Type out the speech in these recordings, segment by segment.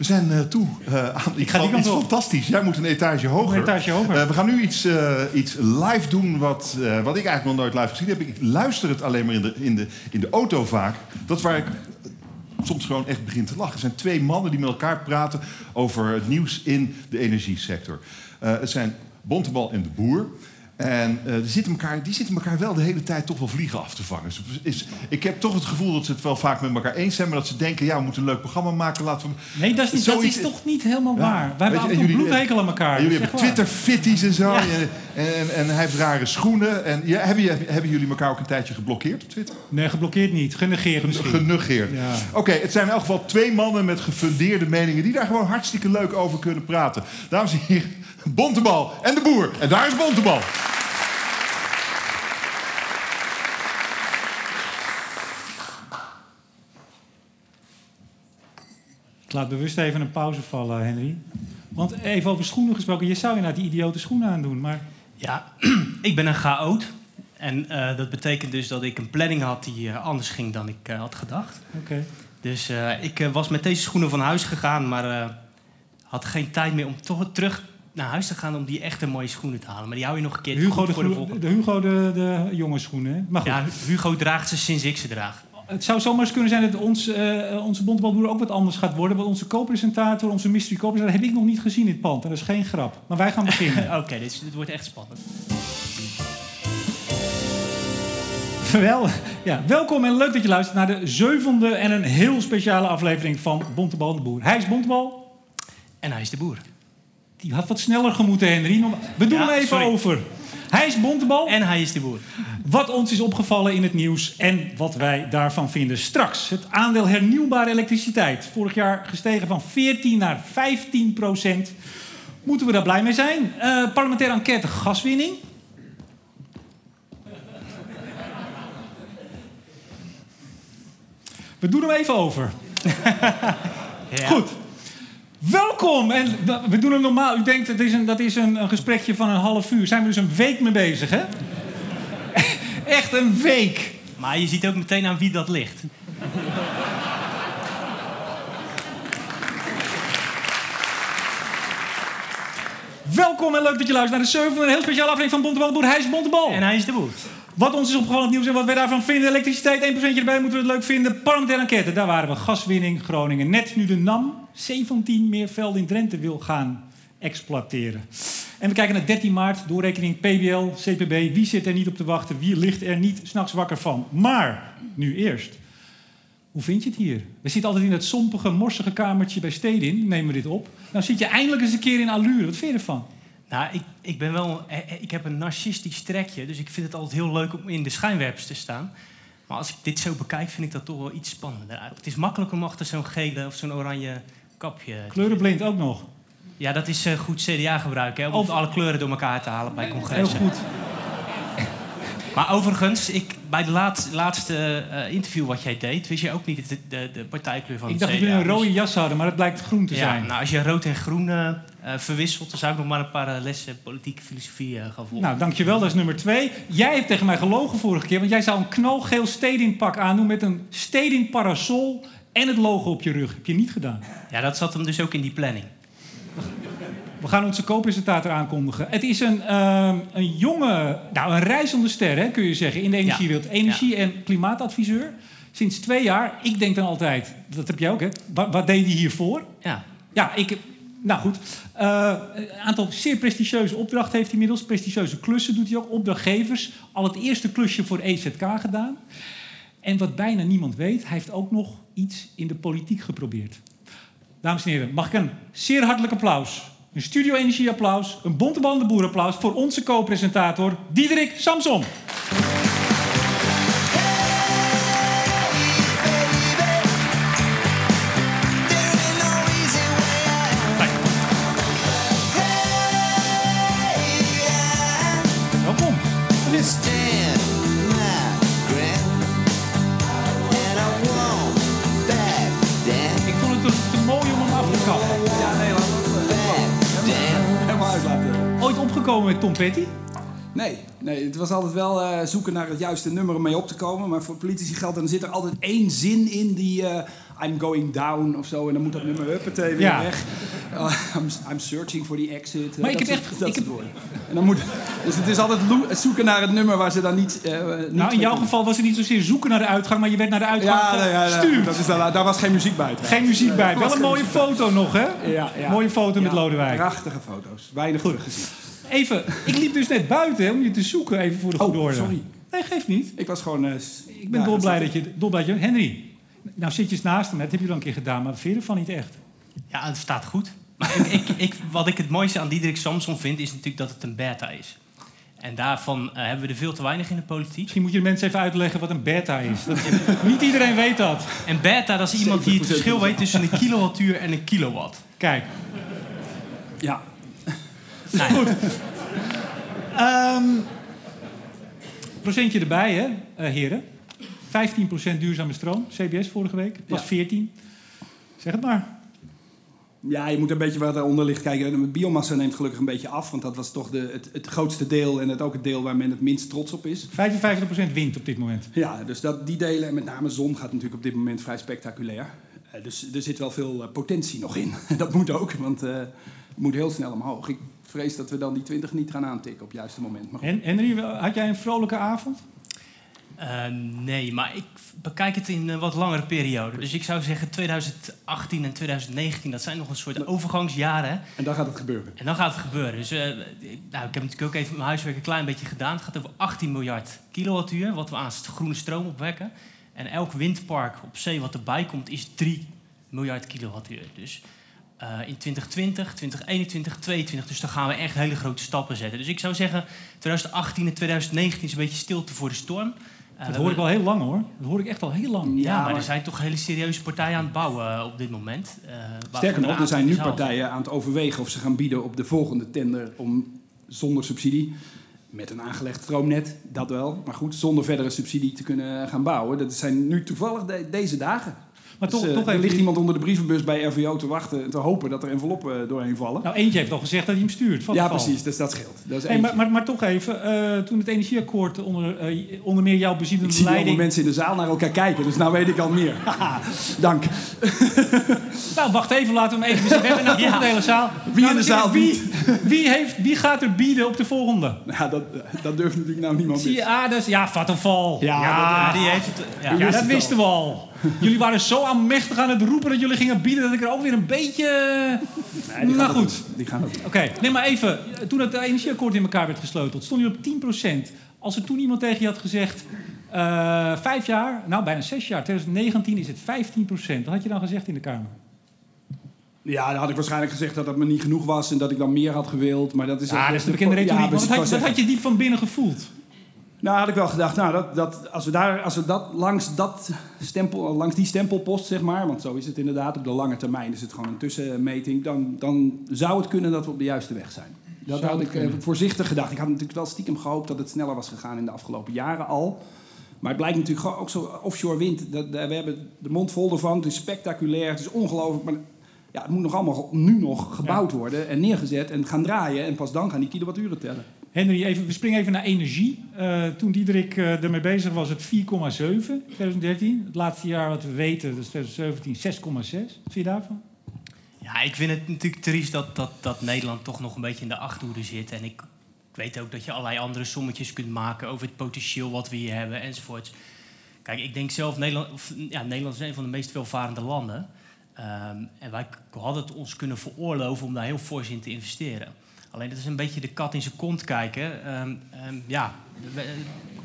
We zijn uh, toe uh, aan Ik ga die kant iets op. fantastisch. Jij moet een etage hoger. Een etage hoger. Uh, we gaan nu iets, iets live doen wat, wat ik eigenlijk nog nooit live gezien heb. Ik luister het alleen maar in de, in de, in de auto vaak. Dat is waar ik soms gewoon echt begin te lachen. Er zijn twee mannen die met elkaar praten over het nieuws in de energiesector. het zijn Bontebal en de Boer. En uh, die, zitten elkaar, die zitten elkaar wel de hele tijd toch wel vliegen af te vangen. Dus is, ik heb toch het gevoel dat ze het wel vaak met elkaar eens zijn... maar dat ze denken, ja, we moeten een leuk programma maken. Laten we... Nee, dat is, niet, dat is toch niet helemaal ja, waar. Wij hebben een bloedhekel aan elkaar. En jullie hebben Twitter-fitties en zo. Ja. En, en, en, hij heeft rare schoenen. En, ja, hebben, hebben, jullie elkaar ook een tijdje geblokkeerd op Twitter? Nee, geblokkeerd niet. Genegeerd misschien. Genegeerd. Oké, het zijn in elk geval twee mannen met gefundeerde meningen... die daar gewoon hartstikke leuk over kunnen praten. Dames en heren, Bontebal en de Boer. En daar is Bontebal. Ik laat bewust even een pauze vallen, Henry. Want even over schoenen gesproken. Je zou inderdaad die idiote schoenen aandoen, maar... Ja, ik ben een chaot. En uh, dat betekent dus dat ik een planning had die uh, anders ging dan ik uh, had gedacht. Oké. Dus ik was met deze schoenen van huis gegaan, maar had geen tijd meer om toch terug naar huis te gaan om die echte mooie schoenen te halen. Maar die hou je nog een keer Hugo de, voor de volgende. De Hugo de, de jonge schoenen, hè? Maar goed. Ja, Hugo draagt ze sinds ik ze draag het zou zomaar eens kunnen zijn dat ons, uh, onze bontbalboer ook wat anders gaat worden. Want onze co-presentator, onze mystery co-presentator, heb ik nog niet gezien in het pand. En dat is geen grap. Maar wij gaan beginnen. Oké, okay, dit, dit, wordt echt spannend. Wel, ja, welkom en leuk dat je luistert naar de zevende en een heel speciale aflevering van Bontebal de Boer. Hij is Bontebal. En hij is de boer. Die had wat sneller gemoeten, Henry. We doen ja, hem even sorry. over. Hij is Bontebal. En hij is de boer. Wat ons is opgevallen in het nieuws en wat wij daarvan vinden. Straks het aandeel hernieuwbare elektriciteit. Vorig jaar gestegen van 14 naar 15 procent. Moeten we daar blij mee zijn? Uh, parlementaire enquête gaswinning. We doen hem even over. ja. Goed. Welkom! En we doen het normaal. U denkt, dat is, een, dat is een, een gesprekje van een half uur. Zijn we dus een week mee bezig, hè? Echt een week. Maar je ziet ook meteen aan wie dat ligt. Welkom en leuk dat je luistert naar de 7 een heel speciale aflevering van Bontebal de Boer. Hij is Bontebal. En hij is de Boer. Wat ons is opgevallen het nieuws en wat wij daarvan vinden. Elektriciteit, 1% erbij, moeten we het leuk vinden. Parlementaire enquête, daar waren we. Gaswinning, Groningen. Net nu de NAM 17 meer velden in Drenthe wil gaan exploiteren. En we kijken naar 13 maart, doorrekening PBL, CPB. Wie zit er niet op te wachten? Wie ligt er niet s'nachts wakker van? Maar, nu eerst. Hoe vind je het hier? We zitten altijd in het sompige, morsige kamertje bij Stedin. Nemen we dit op. Nou zit je eindelijk eens een keer in allure. Wat vind je ervan? Nou, ik, ik, ben wel, eh, eh, ik heb een narcistisch trekje. Dus ik vind het altijd heel leuk om in de schijnwerpers te staan. Maar als ik dit zo bekijk, vind ik dat toch wel iets spannender. Het is makkelijk om achter zo'n gele of zo'n oranje kapje... Kleurenblind ook nog. Ja, dat is uh, goed CDA-gebruik, hè? Om of... alle kleuren door elkaar te halen bij congressen. Heel goed. Maar overigens, ik, bij de laatste, laatste uh, interview wat jij deed, wist je ook niet de, de, de partijkleur van ik de CDA. Ik dacht dat we een rode jas hadden, maar het blijkt groen te ja, zijn. Nou, als je rood en groen uh, verwisselt, dan zou ik nog maar een paar lessen politieke filosofie gaan volgen. Nou, dankjewel, dat is nummer twee. Jij hebt tegen mij gelogen vorige keer, want jij zou een knalgeel Stedin-pak aandoen met een Stedin-parasol en het logo op je rug. Heb je niet gedaan. Ja, dat zat hem dus ook in die planning. We gaan onze co-presentator aankondigen. Het is een, uh, een jonge, nou een reizende ster, hè, kun je zeggen, in de energiewereld. Energie- en klimaatadviseur. Sinds twee jaar. Ik denk dan altijd, dat heb jij ook, hè? Wat, wat deed hij hiervoor? Ja. Ja, ik... Nou goed, een aantal zeer prestigieuze opdrachten heeft hij inmiddels. Prestigieuze klussen doet hij ook. Opdrachtgevers. Al het eerste klusje voor EZK gedaan. En wat bijna niemand weet, hij heeft ook nog iets in de politiek geprobeerd. Dames en heren, mag ik een zeer hartelijk applaus een Studio Energie applaus, een Bontebal de applaus voor onze co-presentator Diederik Samson. Opgekomen met Tom Petty? Nee, nee, het was altijd wel uh, zoeken naar het juiste nummer om mee op te komen. Maar voor politici geldt, dan zit er altijd één zin in die uh, I'm going down of zo. En dan moet dat nummer huppatee weer Ja. weg. Uh, I'm, I'm searching for the exit. Maar ik heb echt- Dat ik heb-. En dan moet, dus het is altijd zoeken naar het nummer waar ze dan niet... eh, niet Nou, in jouw geval was het niet zozeer zoeken naar de uitgang, maar je werd naar de uitgang Ja, nee, ja, ja, gestuurd. dat is, daar, daar was geen muziek bij. trouwens. Geen muziek bij. Wel een mooie bij. foto nog, hè? Ja, ja. Mooie foto met Lodewijk. Prachtige foto's. Weinig teruggezien. Even, ik liep dus net buiten hè, om je te zoeken, even voor de Oh, goede orde. sorry. Nee, geeft niet. Ik was gewoon... eh, Ik ben ja, dolblij dat- je... Dolblij dat je Henry, nou zit je eens naast hem, dat heb je al een keer gedaan, maar vind je ervan niet echt? Ja, het staat goed. Maar ik, ik, ik, wat ik het mooiste aan Diederik Samson vind, is natuurlijk dat het een beta is. En daarvan eh, hebben we er veel te weinig in de politiek. Misschien moet je de mensen even uitleggen wat een beta is. Dat, niet iedereen weet dat. En beta, dat is iemand die het 70% verschil weet tussen een kilowattuur en een kilowatt. Kijk, Ja. Nou, ja. Ehm, procentje erbij, hè, eh, heren. 15% duurzame stroom, CBS vorige week. was Ja. 14. Zeg het maar. Ja, je moet een beetje wat eronder ligt kijken. De biomassa neemt gelukkig een beetje af, want dat was toch de, het, het grootste deel en het ook het deel waar men het minst trots op is. 55% wind op dit moment. Ja, dus dat, die delen, en met name zon, gaat natuurlijk op dit moment vrij spectaculair. Eh, dus er zit wel veel eh, potentie nog in. dat moet ook, want eh, moet heel snel omhoog. Ik vrees dat we dan die 20 niet gaan aantikken op het juiste moment. Maar. En Henry, had jij een vrolijke avond? Eh, nee, maar ik bekijk het in een wat langere periode. Dus ik zou zeggen 2018 en 2019, dat zijn nog een soort overgangsjaren. En dan gaat het gebeuren. En dan gaat het gebeuren. Dus eh, ik- nou, ik heb natuurlijk ook even mijn huiswerk een klein beetje gedaan. Het gaat over 18 miljard kilowattuur, wat we aan groene stroom opwekken. En elk windpark op zee wat erbij komt, is 3 miljard kilowattuur. Dus eh, in 2020, 2021, 2022, dus dan gaan we echt hele grote stappen zetten. Dus ik zou zeggen, 2018 en 2019 is een beetje stilte voor de storm. Eh, Dat hoor ik al heel lang hoor. Dat hoor ik echt al heel lang. Ja, maar, maar- er zijn toch hele serieuze partijen aan het bouwen eh, op dit moment. eh, Sterker nog, er zijn nu partijen aan het overwegen of ze gaan bieden op de volgende tender om zonder subsidie, met een aangelegd stroomnet, dat wel, maar goed, zonder verdere subsidie te kunnen gaan bouwen. Dat zijn nu toevallig de- deze dagen. Maar Dus, toch, eh, toch er ligt iemand onder de brievenbus bij RVO te wachten en te hopen dat er enveloppen doorheen vallen. Nou, eentje heeft al gezegd dat hij hem stuurt. ja, precies, dus dat scheelt. Dat is Hey, maar, maar, maar toch even, eh, toen het energieakkoord onder, eh, onder meer jouw ik bezielende zie allemaal leiding... mensen in de zaal naar elkaar kijken, dus nou weet ik al meer. Dank. Nou, wacht even, laten we hem even... We hebben toch Ja. de hele zaal. Wie in de Nou, zaal wie, wie, heeft, wie gaat er bieden op de volgende? Nou, dat, dat durft natuurlijk nou niemand Zie meer. je, ah, dat is, ja, Vattenfall. Ja, Ja, ja, die heeft het. Ja. dat wisten we al. Jullie waren zo aanmächtig aan het roepen dat jullie gingen bieden... dat ik er ook weer een beetje... Nee, die gaan nou goed. doen. Die gaan doen. Oké, nee, maar even. Toen het energieakkoord in elkaar werd gesleuteld, stond je op 10%. Als er toen iemand tegen je had gezegd... eh, vijf jaar, nou bijna zes jaar, 2019 is het 15%. Wat had je dan gezegd in de Kamer? Ja, dan had ik waarschijnlijk gezegd dat dat me niet genoeg was en dat ik dan meer had gewild. Maar dat is Ja, dat is de bekende retoriek. Ja, had, wat had je diep van binnen gevoeld? Nou, had ik wel gedacht, nou, dat, dat, als, we daar, als we dat langs, dat stempel, langs die stempelpost, zeg maar, want zo is het inderdaad, op de lange termijn is het gewoon een tussenmeting, dan, dan zou het kunnen dat we op de juiste weg zijn. Dat Zou had ik eh, kunnen. voorzichtig gedacht. Ik had natuurlijk wel stiekem gehoopt dat het sneller was gegaan in de afgelopen jaren al. Maar het blijkt natuurlijk gewoon ook zo offshore wind. Dat, dat- we hebben de mond vol ervan. Het is spectaculair, het is ongelooflijk. Maar ja, het moet nog allemaal nu nog gebouwd worden en neergezet en gaan draaien. En pas dan gaan die kilowatturen tellen. Henry, even, we springen even naar energie. Eh, toen Diederik eh, ermee bezig was, het 4,7 2013. Het laatste jaar wat we weten, is 2017, 6,6. Wat vind je daarvan? Ja, ik vind het natuurlijk triest dat, dat, dat Nederland toch nog een beetje in de achterhoede zit. En ik, ik weet ook dat je allerlei andere sommetjes kunt maken over het potentieel wat we hier hebben enzovoorts. Kijk, ik denk zelf, Nederland, ja, Nederland is een van de meest welvarende landen. Ehm, en wij hadden het ons kunnen veroorloven om daar heel fors in te investeren. Alleen dat is een beetje de kat in zijn kont kijken. Ehm, ehm, ja, we-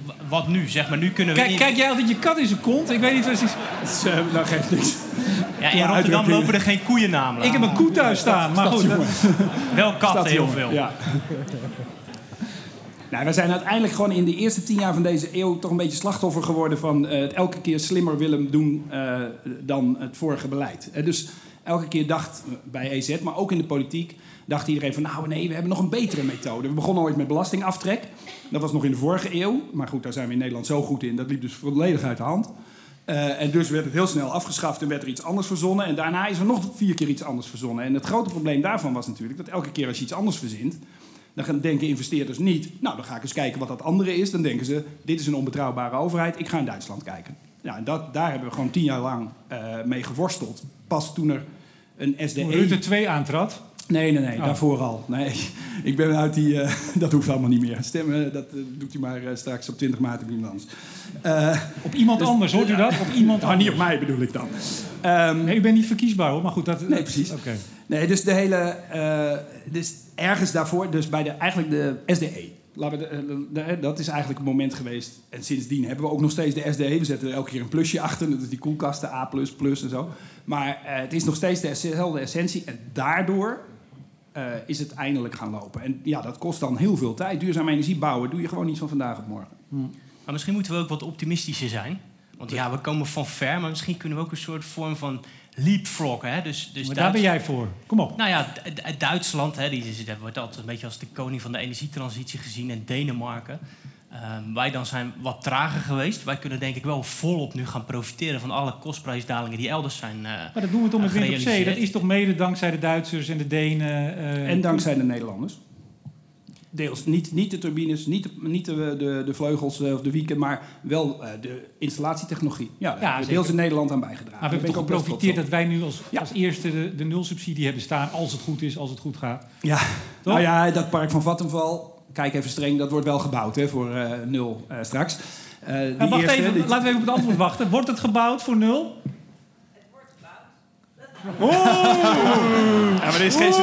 w- wat nu? Zeg maar, nu kunnen we... Kijk, in- kijk jij altijd je kat in zijn kont? Ik weet niet is. Dus, eh, dat geeft niks. ja, in Rotterdam lopen er geen koeien namelijk. Ik heb een koe thuis staan, maar goed. dat- Wel katten heel veel. Ja. nou, we zijn uiteindelijk gewoon in de eerste tien jaar van deze eeuw toch een beetje slachtoffer geworden van eh, het elke keer slimmer willen doen eh, dan het vorige beleid. Eh, dus elke keer dacht bij EZ, maar ook in de politiek, dacht iedereen van nou nee, we hebben nog een betere methode. We begonnen ooit met belastingaftrek. Dat was nog in de vorige eeuw. Maar goed, daar zijn we in Nederland zo goed in. Dat liep dus volledig uit de hand. Eh, en dus werd het heel snel afgeschaft en werd er iets anders verzonnen. En daarna is er nog vier keer iets anders verzonnen. En het grote probleem daarvan was natuurlijk dat elke keer als je iets anders verzint, dan denken investeerders niet, nou dan ga ik eens kijken wat dat andere is. Dan denken ze, dit is een onbetrouwbare overheid, ik ga in Duitsland kijken. Ja, en dat, daar hebben we gewoon tien jaar lang eh, mee geworsteld. Pas toen er een SDE... Rutte 2 aantrad. Nee, nee, nee, Oh. daarvoor al. Nee, ik ben uit die... eh, dat hoeft allemaal niet meer. Stemmen, dat eh, doet u maar eh, straks op 20 maart op iemand anders. Op iemand Dus- anders, hoort u dat? Op iemand nou, niet op mij bedoel ik dan. Ehm, Nee, u bent niet verkiesbaar hoor, maar goed. Dat, Nee, precies. Oké. Nee, dus de hele. dus ergens daarvoor, dus bij de, eigenlijk de SDE. Laten we de, de- de- dat is eigenlijk het moment geweest. En sindsdien hebben we ook nog steeds de SDE. We zetten er elke keer een plusje achter. Dat is die koelkasten A, en zo. Maar het is nog steeds dezelfde essentie. En daardoor eh, is het eindelijk gaan lopen. En ja, dat kost dan heel veel tijd. Duurzame energie bouwen doe je gewoon niet van vandaag op morgen. Maar misschien moeten we ook wat optimistischer zijn. Want ja, we komen van ver, maar misschien kunnen we ook een soort vorm van leapfroggen. Hè? Dus, dus Maar daar ben jij voor. Kom op. Nou ja, D- D- Duitsland, hè, die wordt altijd een beetje als de koning van de energietransitie gezien. En Denemarken. Ehm, wij dan zijn wat trager geweest. Wij kunnen denk ik wel volop nu gaan profiteren van alle kostprijsdalingen die elders zijn. eh, Maar dat doen we toch met wind op zee. Dat is toch mede dankzij de Duitsers en de Denen. eh, En dankzij de Nederlanders. Deels niet, niet de turbines, niet de, niet de, de, de vleugels eh, of de wieken, maar wel eh, de installatietechnologie. Ja, daar hebben we deels in Nederland aan bijgedragen. Maar we hebben toch geprofiteerd dat wij nu als, Ja. als eerste de, de nulsubsidie hebben staan. Als het goed is, als het goed gaat. Ja, nou ja, dat park van Vattenval, kijk even streng, dat wordt wel gebouwd hè, voor eh, nul eh, straks. Eh, die wacht eerste, even, die- laten we even op het antwoord wachten. Wordt het gebouwd voor nul? Ja, maar er is, geen,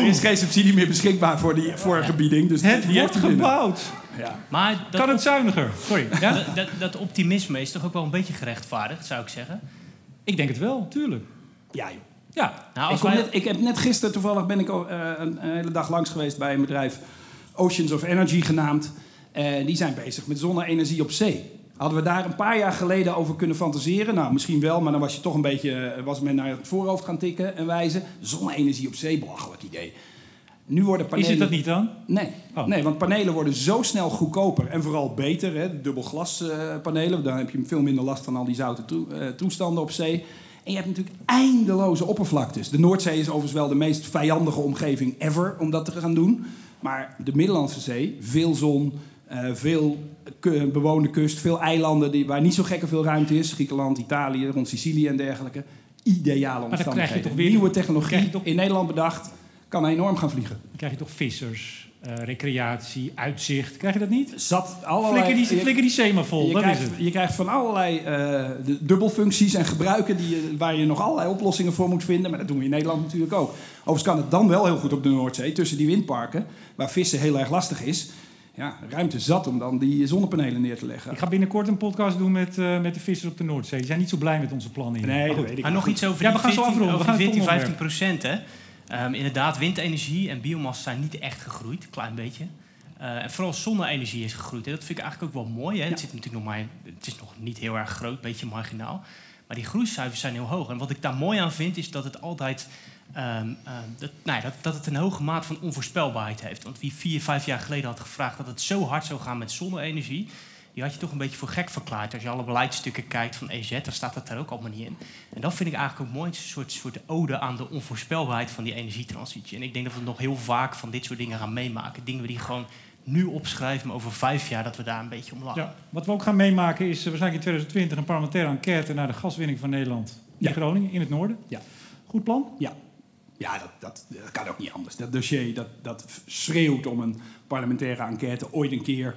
er is geen subsidie meer beschikbaar voor die vorige bieding. Dus Het die wordt gebouwd. Ja. Maar dat, Kan het zuiniger? Sorry. Ja? dat, dat, dat optimisme is toch ook wel een beetje gerechtvaardigd, zou ik zeggen. Ik denk het wel, tuurlijk. ja, joh. Ja. Nou, Ik, als kom wij, net, ik heb net gisteren toevallig ben ik al, eh, een, een hele dag langs geweest bij een bedrijf Oceans of Energy genaamd. Eh, die zijn bezig met zonne-energie op zee. Hadden we daar een paar jaar geleden over kunnen fantaseren? Nou, misschien wel, maar dan was je toch een beetje, eh, was men naar het voorhoofd gaan tikken en wijzen. Zonne-energie op zee, belachelijk idee. Nu worden panelen... Is het dat niet dan? Nee. Oh. nee, want panelen worden zo snel goedkoper en vooral beter. Hè, dubbel eh, dan heb je veel minder last van al die zoute toe- toestanden op zee. En je hebt natuurlijk eindeloze oppervlaktes. De Noordzee is overigens wel de meest vijandige omgeving ever om dat te gaan doen. Maar de Middellandse Zee, veel zon, eh, veel bewoonde kust, veel eilanden die, waar niet zo gekke veel ruimte is. Griekenland, Italië, rond Sicilië en dergelijke. Ideale dan krijg je omstandigheden. toch weer- Nieuwe technologie toch- in Nederland bedacht, kan enorm gaan vliegen. Dan krijg je toch vissers, eh, recreatie, uitzicht. Krijg je dat niet? Zat allerlei... Flikker die, flikker die zee maar vol, Je dat krijgt, is het. je krijgt van allerlei eh, de dubbelfuncties en gebruiken die je, waar je nog allerlei oplossingen voor moet vinden. Maar dat doen we in Nederland natuurlijk ook. Overigens kan het dan wel heel goed op de Noordzee, tussen die windparken, waar vissen heel erg lastig is. Ja, ruimte zat om dan die zonnepanelen neer te leggen. Ik ga binnenkort een podcast doen met, eh, met de vissers op de Noordzee. Die zijn niet zo blij met onze plannen hier. Nee, Maar goed. weet ik maar nog iets over Ja, die we gaan zo 14, afronden. We over gaan die het 14, volgende 15 procent. Hè. Ehm, inderdaad, windenergie en biomassa zijn niet echt gegroeid. Een klein beetje. Eh, en vooral zonne-energie is gegroeid. Hè. Dat vind ik eigenlijk ook wel mooi. Hè. Het, zit natuurlijk nog maar, het is nog niet heel erg groot, een beetje marginaal. Maar die groeicijfers zijn heel hoog. En wat ik daar mooi aan vind, is dat het altijd... ehm, dat, nou ja, dat, dat het een hoge maat van onvoorspelbaarheid heeft. Want wie vier, vijf jaar geleden had gevraagd dat het zo hard zou gaan met zonne-energie... die had je toch een beetje voor gek verklaard. Als je alle beleidsstukken kijkt van EZ, dan staat dat daar ook allemaal niet in. En dat vind ik eigenlijk ook mooi. Het is een soort, soort ode aan de onvoorspelbaarheid van die energietransitie. En ik denk dat we nog heel vaak van dit soort dingen gaan meemaken. Dingen die gewoon nu opschrijven, maar over vijf jaar dat we daar een beetje om lachen. Ja, wat we ook gaan meemaken is eh, waarschijnlijk in 2020 een parlementaire enquête naar de gaswinning van Nederland in Ja. Groningen, in het noorden. Ja. Goed plan? Ja, ja dat, dat, dat kan ook niet anders. Dat dossier dat, dat schreeuwt om een parlementaire enquête ooit een keer.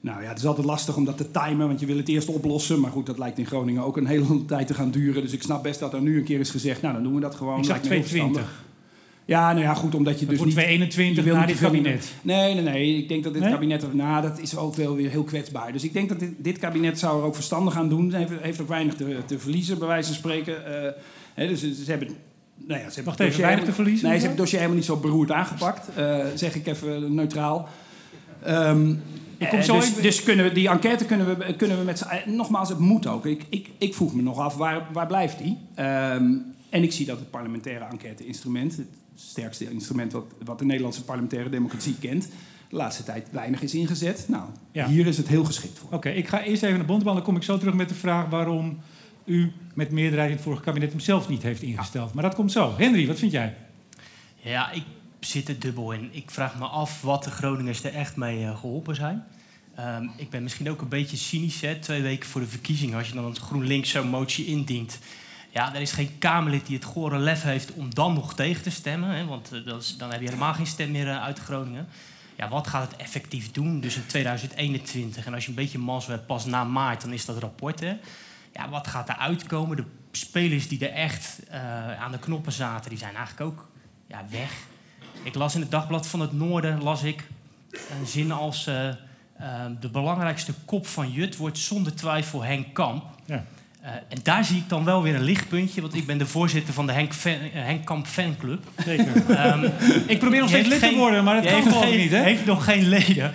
Nou ja, het is altijd lastig om dat te timen, want je wil het eerst oplossen. Maar goed, dat lijkt in Groningen ook een hele tijd te gaan duren. Dus ik snap best dat er nu een keer is gezegd, nou dan doen we dat gewoon. Ik zag Lijkt me heel 220. verstandig. Ja, nou ja, goed, omdat je Het dus niet... 221 je wil na niet dit kabinet. Nee, nee, nee. Ik denk dat dit Nee? kabinet... Nou, dat is ook wel weer heel kwetsbaar. Dus ik denk dat dit, dit kabinet zou er ook verstandig aan doen. Heeft, heeft ook weinig te, te verliezen, bij wijze van spreken. Eh, hè, dus ze, ze hebben... Nou ja, ze hebben Wacht even, weinig te verliezen? Nee, ze hebben het dossier helemaal niet zo beroerd aangepakt. eh, zeg ik even neutraal. Ehm, kom eh, zo dus, even- dus kunnen we, die enquête kunnen we, kunnen we met z'n... eh, Nogmaals, het moet ook. Ik, ik, ik vroeg me nog af, waar, waar blijft die? Ehm, en ik zie dat het parlementaire enquête-instrument... het sterkste instrument wat, wat de Nederlandse parlementaire democratie kent... de laatste tijd weinig is ingezet. Nou, Ja. hier is het heel geschikt voor. Oké, ik ga eerst even naar Bontebal. Dan kom ik zo terug met de vraag waarom u met meerderheid in het vorige kabinet hem zelf niet heeft ingesteld. Maar dat komt zo. Henry, wat vind jij? Ja, ik zit dubbel in. Ik vraag me af wat de Groningers er echt mee eh, geholpen zijn. Ehm, ik ben misschien ook een beetje cynisch. Hè? Twee weken voor de verkiezingen, als je dan het GroenLinks zo'n motie indient. Ja, er is geen Kamerlid die het gore lef heeft om dan nog tegen te stemmen. Hè? Want eh, dan heb je helemaal geen stem meer eh, uit Groningen. Ja, wat gaat het effectief doen? Dus in 2021. En als je een beetje mals hebt, pas na maart, dan is dat rapport. Ja, wat gaat er uitkomen? De spelers die er echt aan de knoppen zaten, die zijn eigenlijk ook ja, weg. Ik las in het Dagblad van het Noorden las ik een zin als... eh, eh, de belangrijkste kop van Jut wordt zonder twijfel Henk Kamp. Ja. Eh, en daar zie ik dan wel weer een lichtpuntje, want ik ben de voorzitter van de Henk, fan, eh, Henk Kamp fanclub. Zeker. Ehm, ik probeer nog steeds lid te worden, maar dat kan geen- niet, hè? heeft nog geen leden.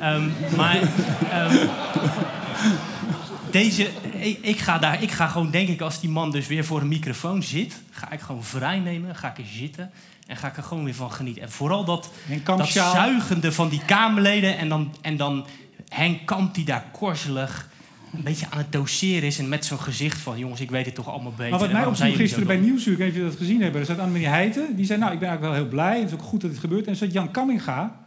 Ehm, maar ehm, deze, ik, ik, ga daar, ik ga gewoon, denk ik, als die man dus weer voor een microfoon zit, ga ik gewoon vrij nemen, ga ik er zitten en ga ik er gewoon weer van genieten. En vooral dat, dat zuigende van die Kamerleden en dan, en dan Henk Kamp die daar korzelig een beetje aan het doseren is en met zo'n gezicht van jongens, ik weet het toch allemaal beter. Maar wat mij zijn opviel gisteren bij? Nieuwsuur, ik weet niet of jullie dat gezien hebben, er zat Annemarie Heijten. Die zei, nou, ik ben eigenlijk wel heel blij. Het is ook goed dat dit gebeurt. En er zat Jan Kamminga.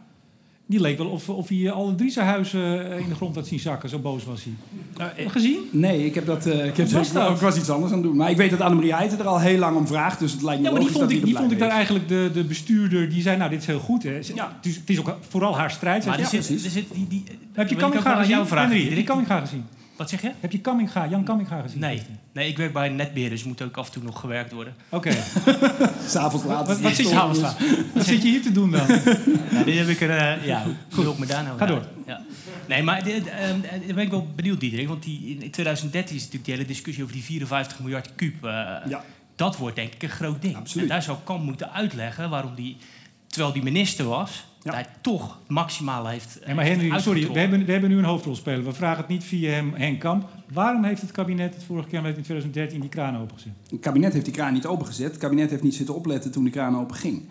Die leek wel of, of hij alle drie zijn huizen eh, in de grond had zien zakken. Zo boos was hij. Nou, eh, Gezien? Nee, ik heb dat. eh, ik, heb was ik, dat? ik was iets anders aan het doen. Maar ik weet dat Annemarie Heijten er al heel lang om vraagt. Dus het lijkt me Ja, maar die vond ik, die vond ik daar eigenlijk de, de bestuurder. Die zei, nou, dit is heel goed. Hè. Ze- Ja. Het, is, het is ook vooral haar strijd. Maar er Ja, zit, er zit die, die, heb je wil ik wel aan gezien? jou vragen, Henry, heb je Diederik. Kamminga gezien? Wat zeg je? Heb je Kamminga, Jan Kamminga gezien? Nee. nee, ik werk bij een netbeheerder, dus moet ook af en toe nog gewerkt worden. Oké. is. S'avonds laat. Wat, wat, zit je, laat. wat zit je hier te doen dan? Ja, dit heb ik er. eh, ja, wil ik me daar nou Ga door. Ja. Nee, maar dit, ehm, eh, daar ben ik wel benieuwd, Diederik. Want die, in 2013 is natuurlijk die hele discussie over die 54 miljard kuub. eh, Ja. Dat wordt denk ik een groot ding. Absoluut. En daar zou Kamp moeten uitleggen waarom die, terwijl die minister was, Ja. daar toch het maximale heeft. Ja, maar heeft Henry, sorry, we hebben, we hebben nu een hoofdrolspeler. We vragen het niet via hem, Henk Kamp. Waarom heeft het kabinet het vorige keer in 2013 die kraan opengezet? Het kabinet heeft die kraan niet opengezet. Het kabinet heeft niet zitten opletten toen die kraan open ging.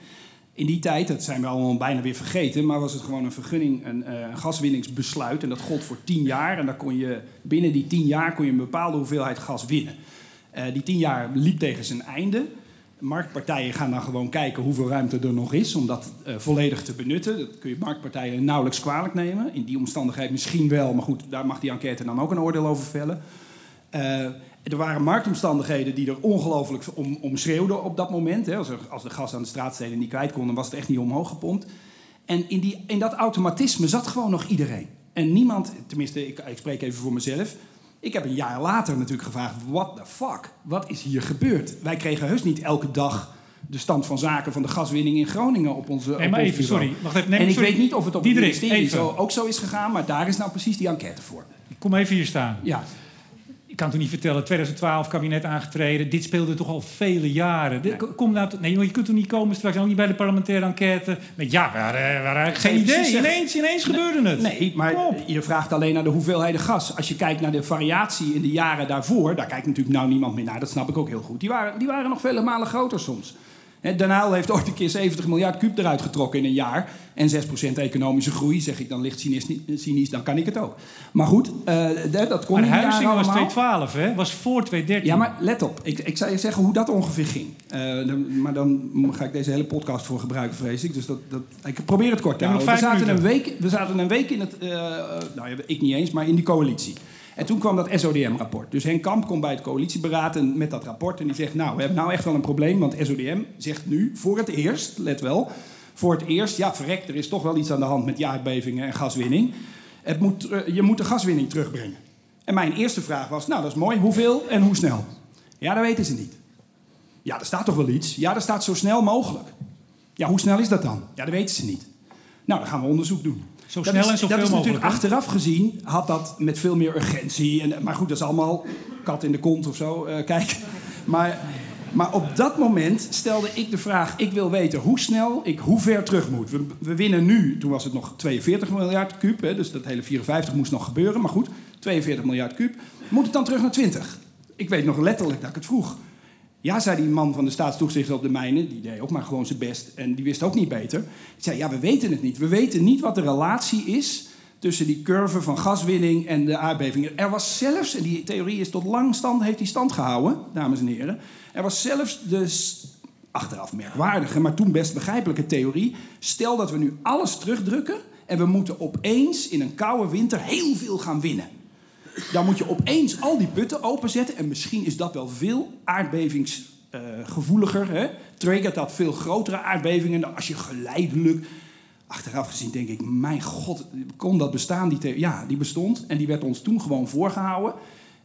In die tijd, dat zijn we allemaal bijna weer vergeten, maar was het gewoon een vergunning, een eh, gaswinningsbesluit. En dat gold voor tien jaar. En dan kon je, binnen die tien jaar kon je een bepaalde hoeveelheid gas winnen. Eh, die tien jaar liep tegen zijn einde. Marktpartijen gaan dan gewoon kijken hoeveel ruimte er nog is om dat eh, volledig te benutten. Dat kun je marktpartijen nauwelijks kwalijk nemen. In die omstandigheid misschien wel, maar goed, daar mag die enquête dan ook een oordeel over vellen. Eh, er waren marktomstandigheden die er ongelooflijk om, om schreeuwden op dat moment. Hè. Als, er, als de gas aan de straatsteden niet kwijt konden, was het echt niet omhoog gepompt. En in, die, in dat automatisme zat gewoon nog iedereen. En niemand, tenminste, ik, ik spreek even voor mezelf. Ik heb een jaar later natuurlijk gevraagd: what the fuck? Wat is hier gebeurd? Wij kregen heus niet elke dag de stand van zaken van de gaswinning in Groningen op onze. Nee, maar even, sorry. Wacht even. Nee, en ik sorry. weet niet of het op het Diederik, ministerie zo, ook zo is gegaan, maar daar is nou precies die enquête voor. Kom even hier staan. Ja, kan toch niet vertellen, 2012 kabinet aangetreden. Dit speelde toch al vele jaren. Dit- Kom nou, nee, je kunt toch niet komen straks, ook niet bij de parlementaire enquête. Met, ja, we hadden, we hadden eigenlijk geen Nee, idee. precies. Ineens, ineens gebeurde het. Nee, maar je vraagt alleen naar de hoeveelheden gas. Als je kijkt naar de variatie in de jaren daarvoor, daar kijkt natuurlijk nou niemand meer naar. Dat snap ik ook heel goed. Die waren, die waren nog vele malen groter soms. Den heeft ooit een keer 70 miljard kuub eruit getrokken in een jaar. En 6% economische groei, zeg ik dan licht cynisch, cynisch dan kan ik het ook. Maar goed, d- dat kon Maar jaren Huizingen was allemaal. 212, hè? Was voor 2013. Ja, maar let op. Ik, ik zou je zeggen hoe dat ongeveer ging. Eh, dan- maar dan ga ik deze hele podcast voor gebruiken, vrees ik. Dus dat, dat, ik probeer het kort te We houden. Zaten, een week, we zaten een week in het... eh, nou ik niet eens, maar in die coalitie. En toen kwam dat SODM-rapport. Dus Henk Kamp komt bij het coalitieberaad met dat rapport... en die zegt, nou, we hebben nou echt wel een probleem... want SODM zegt nu, voor het eerst, let wel... voor het eerst, ja, verrek, er is toch wel iets aan de hand... met die aardbevingen en gaswinning. Het moet, eh, je moet de gaswinning terugbrengen. En mijn eerste vraag was, nou, dat is mooi. Hoeveel en hoe snel? Ja, dat weten ze niet. Ja, er staat toch wel iets? Ja, er staat zo snel mogelijk. Ja, hoe snel is dat dan? Ja, dat weten ze niet. Nou, dan gaan we onderzoek doen. Zo Dat snel is- en zoveel Dat is mogelijk. natuurlijk achteraf gezien, had dat met veel meer urgentie. En, maar goed, dat is allemaal kat in de kont of zo. eh, kijk. Maar, maar op dat moment stelde ik de vraag: ik wil weten hoe snel ik hoe ver terug moet. We, we winnen nu, toen was het nog 42 miljard kuub. Hè, dus dat hele 54 moest nog gebeuren. Maar goed, 42 miljard kuub. Moet het dan terug naar 20? Ik weet nog letterlijk dat ik het vroeg. Ja, zei die man van de staatstoezicht op de mijnen, die deed ook maar gewoon zijn best en die wist ook niet beter. Die zei, ja, we weten het niet. We weten niet wat de relatie is tussen die curve van gaswinning en de aardbevingen. Er was zelfs, en die theorie is tot lang stand, heeft die stand gehouden, dames en heren. Er was zelfs de, achteraf merkwaardige, maar toen best begrijpelijke theorie. Stel dat we nu alles terugdrukken En we moeten opeens in een koude winter heel veel gaan winnen. Dan moet je opeens al die putten openzetten. En misschien is dat wel veel aardbevingsgevoeliger. hè? Triggert dat veel grotere aardbevingen dan als je geleidelijk... Achteraf gezien denk ik, mijn god, kon dat bestaan? Die ja, die bestond. En die werd ons toen gewoon voorgehouden.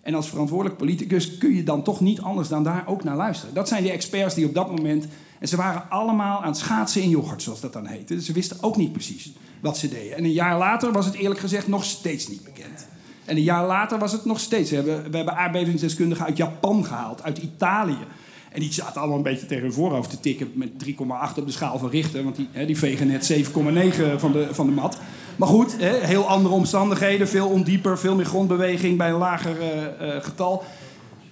En als verantwoordelijk politicus kun je dan toch niet anders dan daar ook naar luisteren. Dat zijn de experts die op dat moment... En ze waren allemaal aan het schaatsen in yoghurt, zoals dat dan heette. Ze wisten ook niet precies wat ze deden. En een jaar later was het eerlijk gezegd nog steeds niet bekend. En een jaar later was het nog steeds. We hebben, we hebben aardbevingsdeskundigen uit Japan gehaald, uit Italië. En die zaten allemaal een beetje tegen hun voorhoofd te tikken met 3,8 op de schaal van Richter. Want die, hè, die vegen net 7,9 van de, van de mat. Maar goed, hè, heel andere omstandigheden. Veel ondieper, veel meer grondbeweging bij een lager eh, eh, getal.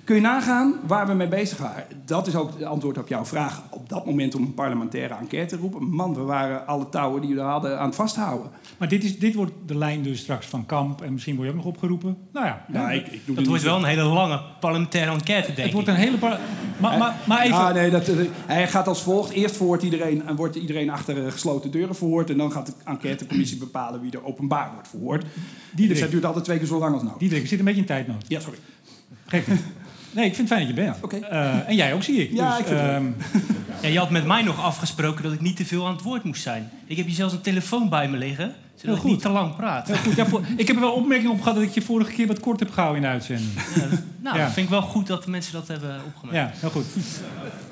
Kun je nagaan waar we mee bezig waren? Dat is ook het antwoord op jouw vraag. Op dat moment om een parlementaire enquête te roepen. Man, we waren alle touwen die we er hadden aan het vasthouden. Maar dit, is, dit wordt de lijn dus straks van Kamp. En misschien word je ook nog opgeroepen. Nou ja, Nou, ik, ik doe Dat wordt wel een hele lange parlementaire enquête, denk het ik. wordt een hele... par- Maar, maar, maar even... Ja, nee, dat, hij gaat als volgt. Eerst verhoort iedereen, en wordt iedereen achter eh, gesloten deuren verhoord. En dan gaat de enquêtecommissie bepalen wie er openbaar wordt verhoord. Diederik. Dus dat duurt altijd twee keer zo lang als nodig. Diederik, we zitten een beetje in tijdnood. Ja, sorry. Geef niet. Nee, ik vind het fijn dat je bent. Oké. Eh, en jij ook, zie ik. Ja, dus, ik vind het ehm, Ja, je had met mij nog afgesproken dat ik niet te veel aan het woord moest zijn. Ik heb hier zelfs een telefoon bij me liggen, zodat ik goed. niet te lang praat. heel goed. Ja, voor- ik heb er wel opmerkingen op gehad dat ik je vorige keer wat kort heb gehouden in de uitzending. Ja, nou, Ja. dat vind ik wel goed dat de mensen dat hebben opgemerkt. Ja, heel goed.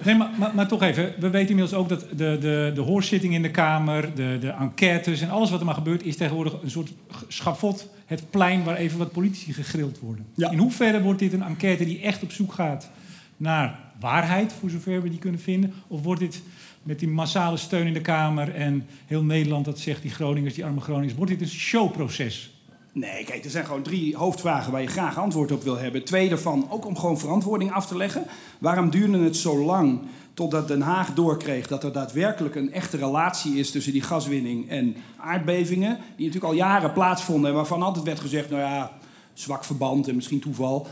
Nee, maar, maar, maar toch even. We weten inmiddels ook dat de, de, de hoorzitting in de Kamer, de, de enquêtes en alles wat er maar gebeurt, is tegenwoordig een soort schafot. Het plein waar even wat politici gegrild worden. Ja. In hoeverre wordt dit een enquête die echt op zoek gaat naar waarheid, voor zover we die kunnen vinden? Of wordt dit met die massale steun in de Kamer en heel Nederland dat zegt, die Groningers, die arme Groningers, wordt dit een showproces? Nee, kijk, er zijn gewoon drie hoofdvragen waar je graag antwoord op wil hebben. Twee daarvan ook om gewoon verantwoording af te leggen. Waarom duurde het zo lang totdat Den Haag doorkreeg dat er daadwerkelijk een echte relatie is tussen die gaswinning en aardbevingen? Die natuurlijk al jaren plaatsvonden en waarvan altijd werd gezegd, nou ja, zwak verband en misschien toeval.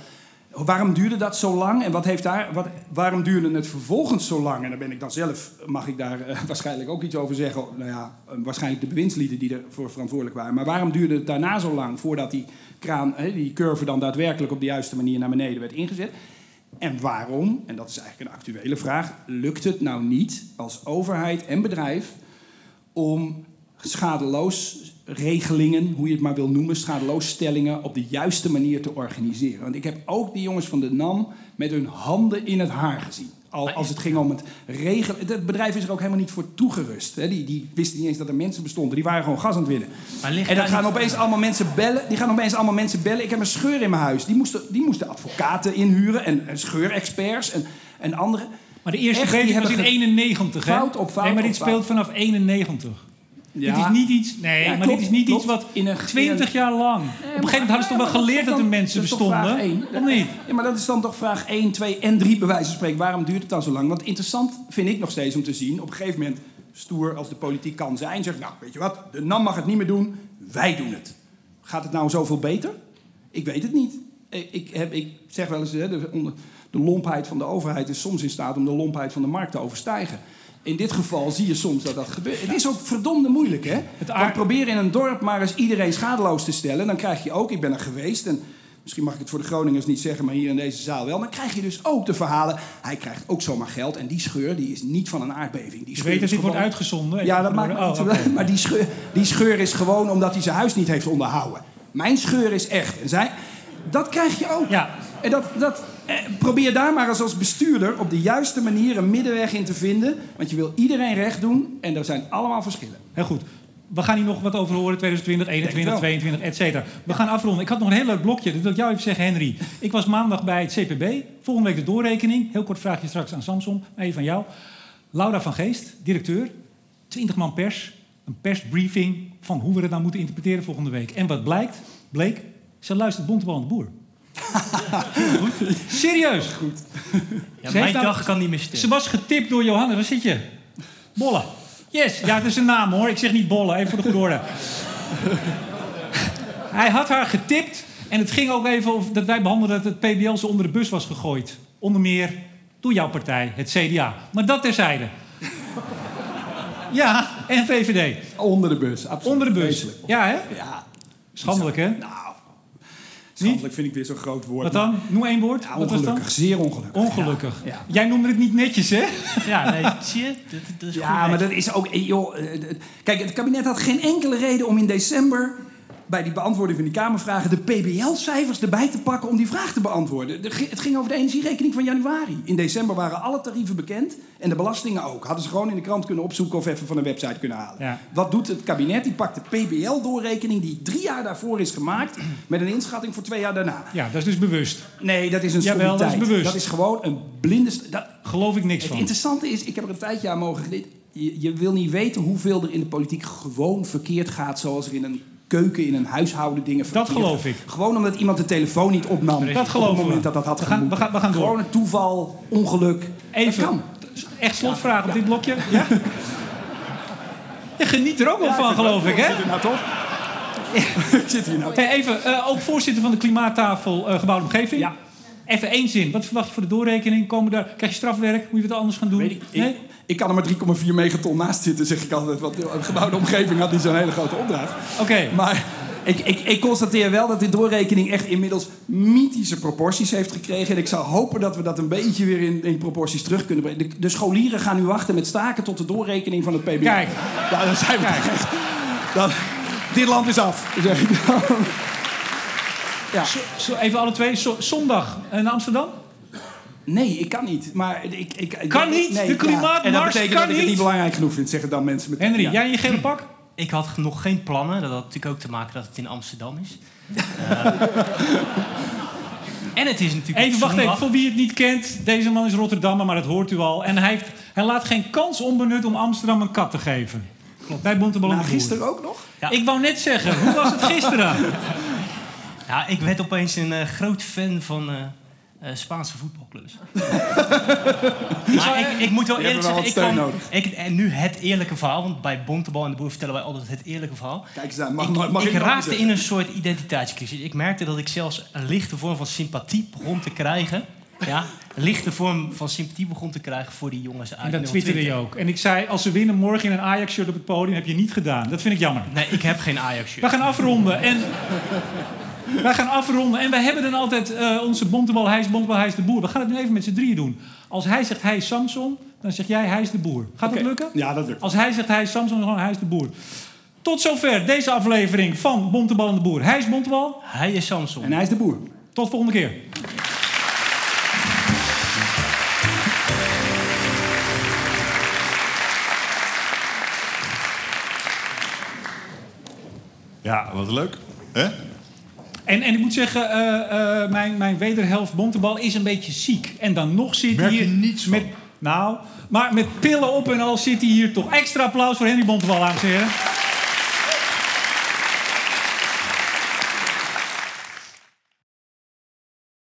Waarom duurde dat zo lang en wat heeft daar, wat, waarom duurde het vervolgens zo lang? En daar ben ik dan zelf, mag ik daar eh, waarschijnlijk ook iets over zeggen. Nou ja, eh, waarschijnlijk de bewindslieden die ervoor verantwoordelijk waren. Maar waarom duurde het daarna zo lang voordat die kraan, die curve dan daadwerkelijk op de juiste manier naar beneden werd ingezet? En waarom, en dat is eigenlijk een actuele vraag, lukt het nou niet als overheid en bedrijf om schadeloos regelingen, hoe je het maar wil noemen, schadeloosstellingen op de juiste manier te organiseren. Want ik heb ook die jongens van de NAM met hun handen in het haar gezien. Al, als het ging om het regelen. Het bedrijf is er ook helemaal niet voor toegerust. Hè. Die, die wisten niet eens dat er mensen bestonden. Die waren gewoon gas aan het winnen. En dan gaan opeens allemaal mensen bellen. Die gaan opeens allemaal mensen bellen. Ik heb een scheur in mijn huis. Die moesten, die moesten advocaten inhuren en, en scheurexperts en, en anderen. Maar de eerste Echt, was in hebben ge- 91, hè? Fout op fout Nee, maar dit speelt vanaf 91. Ja. Dit is niet iets... Nee, Ja, maar klopt, dit is niet klopt. iets wat In een- 20 in een- jaar lang... Op een gegeven moment hadden ze toch wel geleerd dat er mensen bestonden? één? Of niet? Ja, maar dat is dan toch vraag 1, 2 en 3 bij wijze van spreken. Waarom duurt het dan zo lang? Want interessant vind ik nog steeds om te zien... op een gegeven moment, stoer als de politiek kan zijn... zegt, nou, weet je wat, de NAM mag het niet meer doen, wij doen het. Gaat het nou zoveel beter? Ik weet het niet. Ik, heb, ik zeg wel eens, hè, de, de lompheid van de overheid is soms in staat... om de lompheid van de markt te overstijgen. In dit geval zie je soms dat dat gebeurt. Het is ook verdomde moeilijk, hè? Het aard- probeer in een dorp maar eens iedereen schadeloos te stellen. Dan krijg je ook, ik ben er geweest... en misschien mag ik het voor de Groningers niet zeggen... maar hier in deze zaal wel. Dan krijg je dus ook de verhalen... hij krijgt ook zomaar geld en die scheur die is niet van een aardbeving. Die Je scheur weet dat wordt uitgezonden. Ja, dat maakt oh, oké. Maar die scheur, die scheur is gewoon omdat hij zijn huis niet heeft onderhouden. Mijn scheur is echt. En zij, dat krijg je ook. Ja. En dat, dat, probeer daar maar eens als bestuurder op de juiste manier een middenweg in te vinden. Want je wil iedereen recht doen en er zijn allemaal verschillen. Heel goed. We gaan hier nog wat over horen, 2020, 21, wel. 22, et cetera. We gaan afronden. Ik had nog een heel leuk blokje, dat wil ik jou even zeggen, Henry. Ik was maandag bij het CPB. Volgende week de doorrekening. Heel kort vraagje straks aan Samson, maar even van jou. Laura van Geest, directeur. 20 man pers. Een persbriefing van hoe we het nou moeten interpreteren volgende week. En wat blijkt? Bleek, ze luistert Bontebal aan de Boer. Goed. Serieus. Goed. Ja, Ze mijn nou- dag kan niet meer stil. Ze was getipt door Johannes. Waar zit je? Bolle. Yes. Ja, het is een naam hoor. Ik zeg niet Bolle. Even voor de goede orde. Hij had haar getipt. En het ging ook even over dat wij behandelden dat het PBL zo onder de bus was gegooid. Onder meer door jouw partij, het CDA. Maar dat terzijde. Ja, en VVD. Onder de bus, absoluut. Onder de bus. Ja, hè? Ja, Schandelijk, hè? nou... Schandelijk vind ik weer zo'n groot woord. Wat dan? Noem één woord. Ja, Wat was dan? ongelukkig, zeer ongelukkig. Ongelukkig. Ja, ja. Jij noemde het niet netjes, hè? Ja, nee, zie je? Dat, dat is Ja, goed maar dat is ook... eh, Joh, eh, kijk, het kabinet had geen enkele reden om in december... bij die beantwoording van die Kamervragen... de PBL-cijfers erbij te pakken om die vraag te beantwoorden. De- Het ging over de energierekening van januari. In december waren alle tarieven bekend en de belastingen ook. Hadden ze gewoon in de krant kunnen opzoeken of even van een website kunnen halen. Ja. Wat doet het kabinet? Die pakt de PBL-doorrekening die drie jaar daarvoor is gemaakt... met een inschatting voor twee jaar daarna. Ja, dat is dus bewust. Nee, dat is een Jawel, dat is bewust. Dat is gewoon een blinde... Dat, Geloof ik niks het van. interessante is, ik heb er een tijdje aan mogen je wil niet weten hoeveel er in de politiek gewoon verkeerd gaat, zoals er in een keuken, in een huishouden dingen verkeerd Dat geloof ik. Gewoon omdat iemand de telefoon niet opnam. Dat op geloven het moment we. dat dat had We gaan- gemoeten. we gaan- we gaan door. Gewoon een toeval, ongeluk. Even. Dat kan. Echt slotvraag op dit blokje? Ja? Je geniet er ook wel van, geloof ik, hè? Zit nou toch? ik zit hier nou toch? Hey, even, eh, ook voorzitter van de klimaattafel eh Gebouwde Omgeving. Ja. Even één zin. Wat verwacht je voor de doorrekening? Komen daar, krijg je strafwerk? Moet je wat anders gaan doen? Weet ik, nee? ik kan er maar 3,4 megaton naast zitten, zeg ik altijd. Want de gebouwde omgeving had niet zo'n hele grote opdracht. Oké. Maar ik, ik, ik constateer wel dat die doorrekening echt inmiddels mythische proporties heeft gekregen. En ik zou hopen dat we dat een beetje weer in, in proporties terug kunnen brengen. De, de scholieren gaan nu wachten met staken tot de doorrekening van het PBL. Kijk. Ja, dan zijn we toch echt. Dan, dit land is af, zeg ik dan. Ja. Zo, zo, even alle twee. Zo- zondag naar Amsterdam? Nee, ik kan niet. Maar ik, ik, ik- Kan niet? Nee, De ja. klimaatmars En dat betekent kan dat ik het niet? niet belangrijk genoeg vind, zeggen dan mensen met... Henry, ja. jij in je gele pak? Ik had nog geen plannen. Dat had natuurlijk ook te maken dat het in Amsterdam is. Eh, en het is natuurlijk Even, wacht even. Voor wie het niet kent. Deze man is Rotterdammer, maar dat hoort u al. En hij, heeft, hij laat geen kans onbenut om Amsterdam een kat te geven. Klopt. Bij Bontebal Nou, gisteren ook nog? Ja. Ik wou net zeggen, hoe was het gisteren? Ja, ik werd opeens een eh, groot fan van eh, eh, Spaanse voetbalclubs. maar ik, ik moet wel eerlijk wel zeggen, ik kan, nodig. ik, en nu het eerlijke verhaal, want bij Bontebal en de Boer vertellen wij altijd het eerlijke verhaal. Kijk eens aan, mag, ik mag, mag ik raakte in een soort identiteitscrisis. Ik merkte dat ik zelfs een lichte vorm van sympathie begon te krijgen. Ja, een lichte vorm van sympathie begon te krijgen voor die jongens uit En dat 020. twitterde je ook. En ik zei, als ze winnen morgen in een Ajax-shirt op het podium, heb je niet gedaan. Dat vind ik jammer. Nee, ik heb geen Ajax-shirt. Wij gaan afronden. En wij gaan afronden. En wij hebben dan altijd eh, onze bontebal, hij is bontebal, hij is de boer. We gaan het nu even met z'n drieën doen. Als hij zegt hij is Samson, dan zeg jij hij is de boer. Gaat dat lukken? Ja, dat lukt. Als hij zegt hij is Samson, dan gewoon hij is de boer. Tot zover deze aflevering van Bontebal en de Boer. Hij is Bontebal. Hij is Samson. En hij is de boer. Tot volgende keer. Ja, wat leuk. Hè? En, en ik moet zeggen, eh, eh, mijn, mijn wederhelft Bontebal is een beetje ziek. En dan nog zit hij hier... niets van? met, Nou, maar met pillen op en al zit hij hier toch. Extra applaus voor Henry Bontebal, dames en heren.